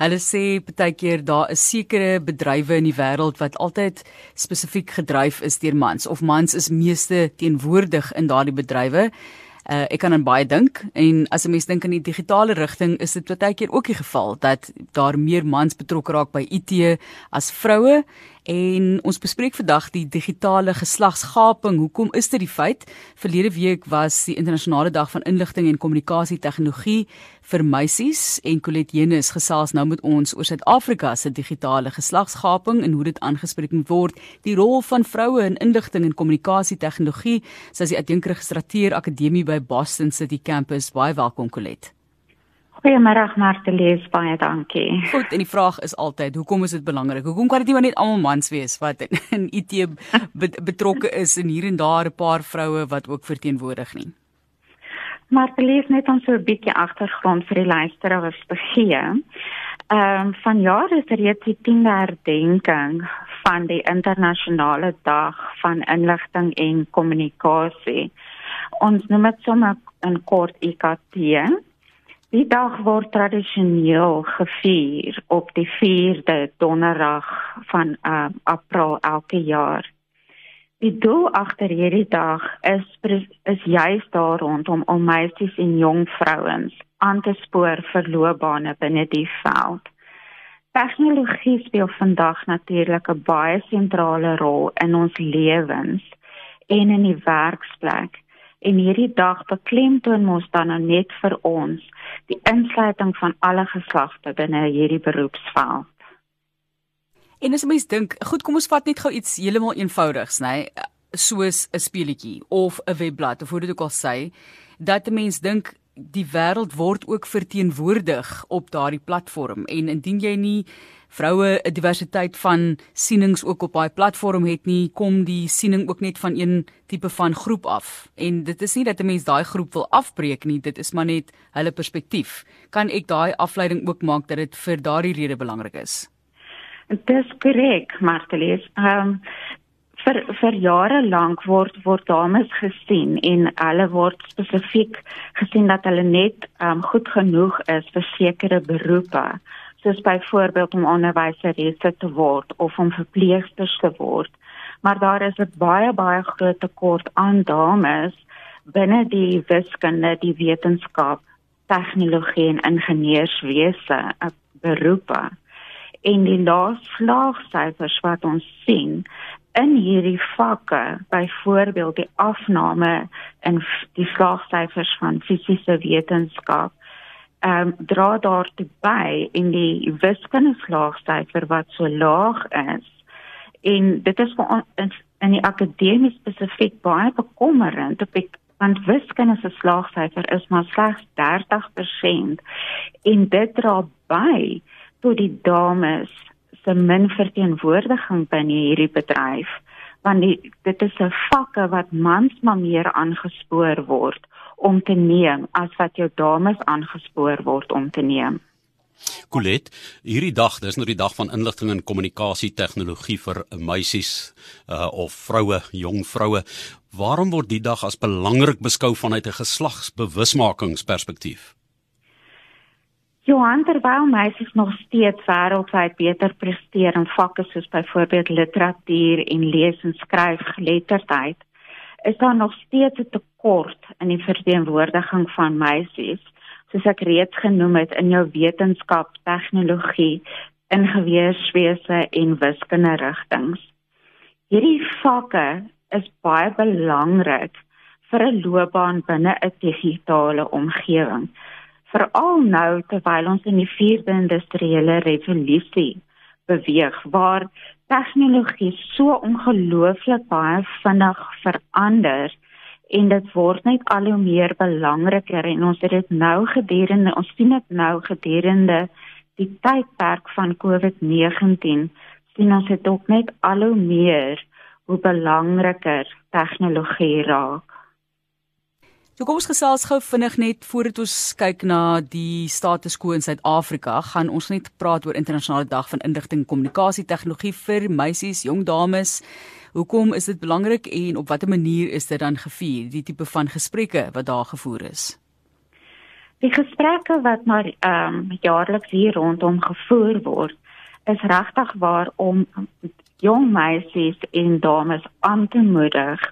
Hulle sê baie keer daar is sekere bedrywe in die wêreld wat altyd spesifiek gedryf is deur mans of mans is meeste teenwoordig in daardie bedrywe. Uh, ek kan aan baie dink en as 'n mens dink aan die digitale rigting is dit baie keer ook die geval dat daar meer mans betrokke raak by IT as vroue En ons bespreek vandag die digitale geslagsgaping. Hoekom is dit die feit? Verlede week was die internasionale dag van inligting en kommunikasie tegnologie vir meisies en Colette Jenus gesels nou met ons oor Suid-Afrika se digitale geslagsgaping en hoe dit aangespreek moet word. Die rol van vroue in inligting en kommunikasie tegnologie. Sy is die adjunkregistrateur akademie by Boston City Campus. Baie welkom Colette. Goeiemôre Martelies, baie dankie. Goed, en die vraag is altyd, hoekom is dit belangrik? Hoekom kan dit nie net almal mans wees wat in, in IT betrokke is en hier en daar 'n paar vroue wat ook verteenwoordig nie? Martelies net om so 'n bietjie agtergrond vir die luisteraars te gee. Ehm um, van jare is reeds die 10de herdenking van die internasionale dag van inligting en kommunikasie. Ons noem dit sommer in kort IKT. Die dag word tradisioneel gevier op die 4de donderdag van uh, April elke jaar. Die doel agter hierdie dag is is juis daar rondom om meisies en jong vrouens aan te spoor vir loopbane binne die veld. Tegnologie speel vandag natuurlik 'n baie sentrale rol in ons lewens en in die werksplek en hierdie dag beklemtoon ons dan nou net vir ons die insluiting van alle geslagte binne hierdie beroepsveld. En as mens dink, goed, kom ons vat net gou iets heeltemal eenvoudigs, nê, soos 'n speletjie of 'n webblad of hoe dit ook al sê, dat 'n mens dink die wêreld word ook verteenwoordig op daardie platform en indien jy nie vroue 'n diversiteit van sienings ook op daai platform het nie, kom die siening ook net van een tipe van groep af. En dit is nie dat 'n mens daai groep wil afbreek nie, dit is maar net hulle perspektief. Kan ek daai afleiding ook maak dat dit vir daardie rede belangrik is? Dit is korrek, Martelies. Ehm um, vir vir jare lank word word dames gesien en hulle word spesifiek gesien dat hulle net um, goed genoeg is vir sekere beroepe soos byvoorbeeld om onderwyseresse te word of om verpleegsters te word. Maar daar is 'n baie baie groot tekort aan dames binne die wiskunde, die wetenskap, tegnologie en ingenieurswese beroepe. En die laagslaagsyfers wat ons sien in hierdie vakke, byvoorbeeld die afname in die slaagsyfers van fisiese wetenskap ehm um, dra daartoe by in die wiskundeslaagsyfer wat so laag is. En dit is vir ons in die akademie spesifiek baie bekommerend op ek want wiskunde se slaagsyfer is maar slegs 30% en dit dra by tot die dames se min verteenwoordiging binne hierdie bedryf want die, dit is 'n vakke wat mans maar meer aangespoor word om te neem as wat jou dames aangespoor word om te neem. Colet, hierdie dag, dis nou die dag van inligting en kommunikasie tegnologie vir meisies uh, of vroue, jong vroue. Waarom word die dag as belangrik beskou vanuit 'n geslagsbewusmakingsperspektief? Johan terwyl meisies nog steeds wêreldwyd beter presteer in vakke soos byvoorbeeld literatuur en lees en skryf geletterdheid, is daar nog steeds 'n tekort in die verteenwoordiging van meisies, soos ek reeds genoem het in jou wetenskap, tegnologie, ingenieurswese en wiskunde rigtings. Hierdie vakke is baie belangrik vir 'n loopbaan binne 'n digitale omgewing. Veral nou terwyl ons in die 4de industriële revolusie beweeg waar tegnologie so ongelooflik baie vinnig verander en dit word net al hoe meer belangriker en ons het dit nou gedurende ons sien dit nou gedurende die tydperk van COVID-19 sien ons dit ook net al hoe meer hoe belangriker tegnologie raak. So kom ons gesels gou vinnig net voordat ons kyk na die status quo in Suid-Afrika, gaan ons net praat oor internasionale dag van inligting en kommunikasie tegnologie vir meisies, jong dames. Hoekom is dit belangrik en op watter manier is dit dan gevier, die tipe van gesprekke wat daar gevoer is? Die gesprekke wat maar ehm um, jaarliks hier rondom gevoer word, is regtig waar om jong meisies en dames aan te moedig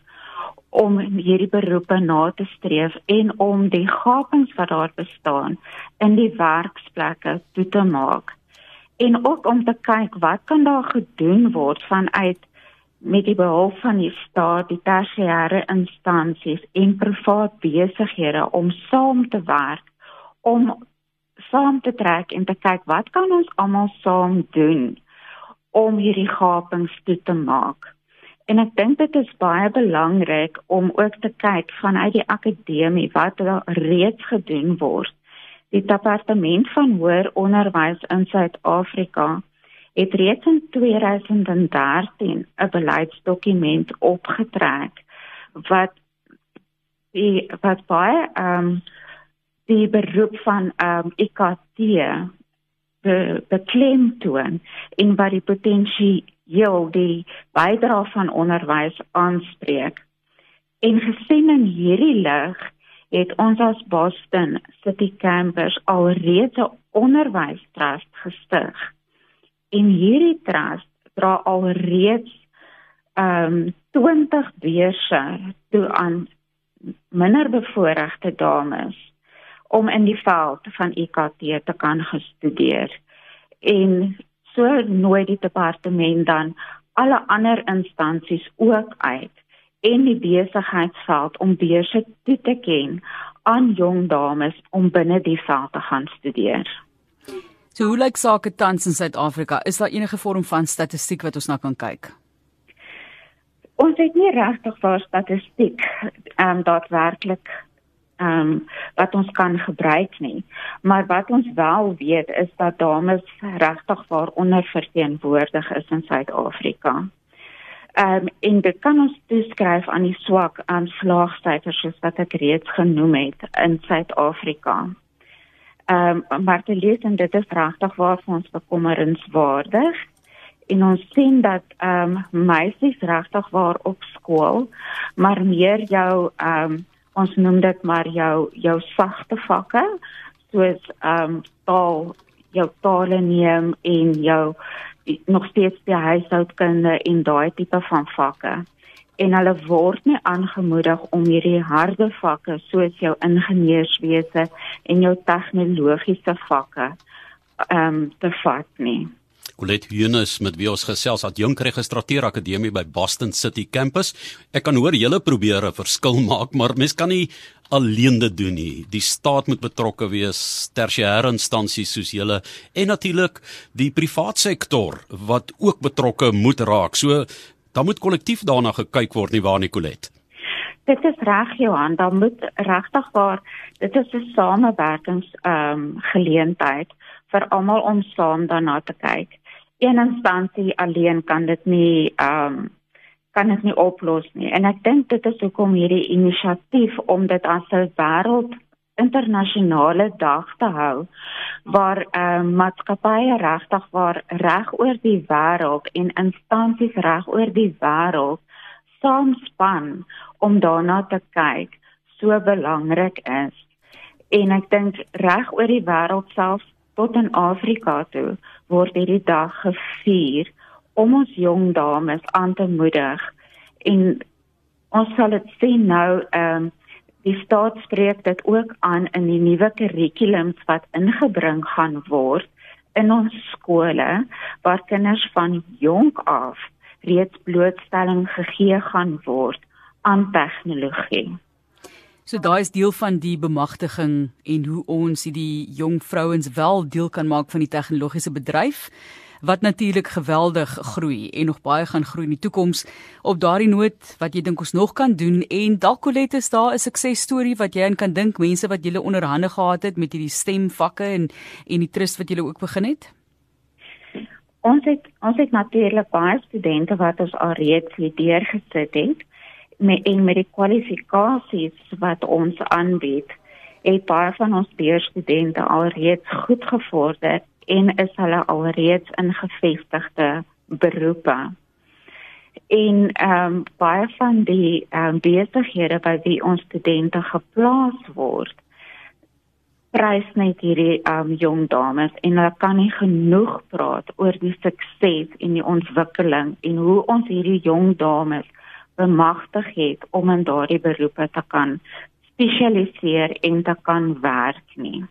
om hierdie beroepe na te streef en om die gapings wat daar bestaan in die werksplekke toe te maak. En ook om te kyk wat kan daar gedoen word vanuit met die behulp van die staat, die tersiêre instansies en privaat besighede om saam te werk om saam te trek en te kyk wat kan ons almal saam doen om hierdie gapings toe te maak. En ek dink dit is baie belangrik om ook te kyk vanuit die akademie wat reeds gedoen word. Die departement van hoër onderwys in Suid-Afrika het reeds in 2013 'n beleidsdokument opgetrek wat die wat baie ehm um, die beroep van ehm um, IKT be, beklemtoon en wat die potensieel die bydra van onderwys aanspreek. En gesien in hierdie lig het ons as Boston City Campus alreeds 'n onderwystrust gestig en hierdie trust dra alreeds ehm um, 20 beurse toe aan minderbevoorregte dames om in die veld van IKT te kan gestudeer. En so nooi die departement dan alle ander instansies ook uit en die besigheidsveld om beurse toe te ken aan jong dames om binne die veld te gaan studeer. So hoe lyk sake tans in Suid-Afrika? Is daar enige vorm van statistiek wat ons na kan kyk? Ons het nie regtig vir statistiek ehm um, daadwerklik ehm um, wat ons kan gebruik nie. Maar wat ons wel weet is dat dames regtig waar onderverteenwoordig is in Suid-Afrika. Ehm um, en dit kan ons toeskryf aan die swak aanslaagsyfers soos wat ek reeds genoem het in Suid-Afrika. Ehm um, maar te lees en dit is regtig waar vir ons bekommerenswaardig. En ons sien dat ehm um, meisies regtig waar op skool, maar meer jou ehm um, ons noem dit maar jou jou sagte vakke soos ehm um, taal jou tale neem en jou nog steeds die huishoudkunde en daai tipe van vakke en hulle word nie aangemoedig om hierdie harde vakke soos jou ingenieurswese en jou tegnologiese vakke ehm um, te vat nie. Colette Hunes met wie ons gesels at Jong Registrateur Akademie by Boston City Campus. Ek kan hoor julle probeer 'n verskil maak, maar mens kan nie alleen dit doen nie. Die staat moet betrokke wees, tersiêre instansies soos julle en natuurlik die privaat sektor wat ook betrokke moet raak. So dan moet kollektief daarna gekyk word nie waar Nicolet. Dit is reg Johan, dan moet regtig waar dit is 'n samewerkings ehm um, geleentheid vir almal om saam daarna te kyk. Een instansie alleen kan dit nie ehm um, kan dit nie oplos nie. En ek dink dit is hoekom hierdie inisiatief om dit as 'n wêreld internasionale dag te hou waar ehm uh, maatskappye regtig waar reg oor die wêreld en instansies reg oor die wêreld saamspan om daarna te kyk so belangrik is. En ek dink reg oor die wêreld self tot in Afrika toe word hierdie dag gevier om ons jong dames aan te moedig en ons sal dit sien nou ehm um, die staat spreek dit ook aan in die nuwe kurrikulums wat ingebring gaan word in ons skole waar kinders van jonk af reeds blootstelling gegee gaan word aan tegnologie. So daai is deel van die bemagtiging en hoe ons hierdie jong vrouens wel deel kan maak van die tegnologiese bedryf wat natuurlik geweldig groei en nog baie gaan groei in die toekoms. Op daardie noot wat jy dink ons nog kan doen en dalk Colette is daar 'n suksesstorie wat jy aan kan dink mense wat julle onderhande gehad het met hierdie stemvakke en en die trust wat julle ook begin het? Ons het ons het natuurlik baie studente wat ons alreeds leer gesit het met en met die kwalifikasies wat ons aanbied. Het baie van ons leerstudente alreeds goed gevorder en is hulle alreeds in gevestigde beroepe. En ehm um, baie van die ehm um, besighede by wie ons studente geplaas word, prys net hierdie um jong dames en hulle kan nie genoeg praat oor die sukses en die ontwikkeling en hoe ons hierdie jong dames bemagtig het om in daardie beroepe te kan spesialiseer en te kan werk nie.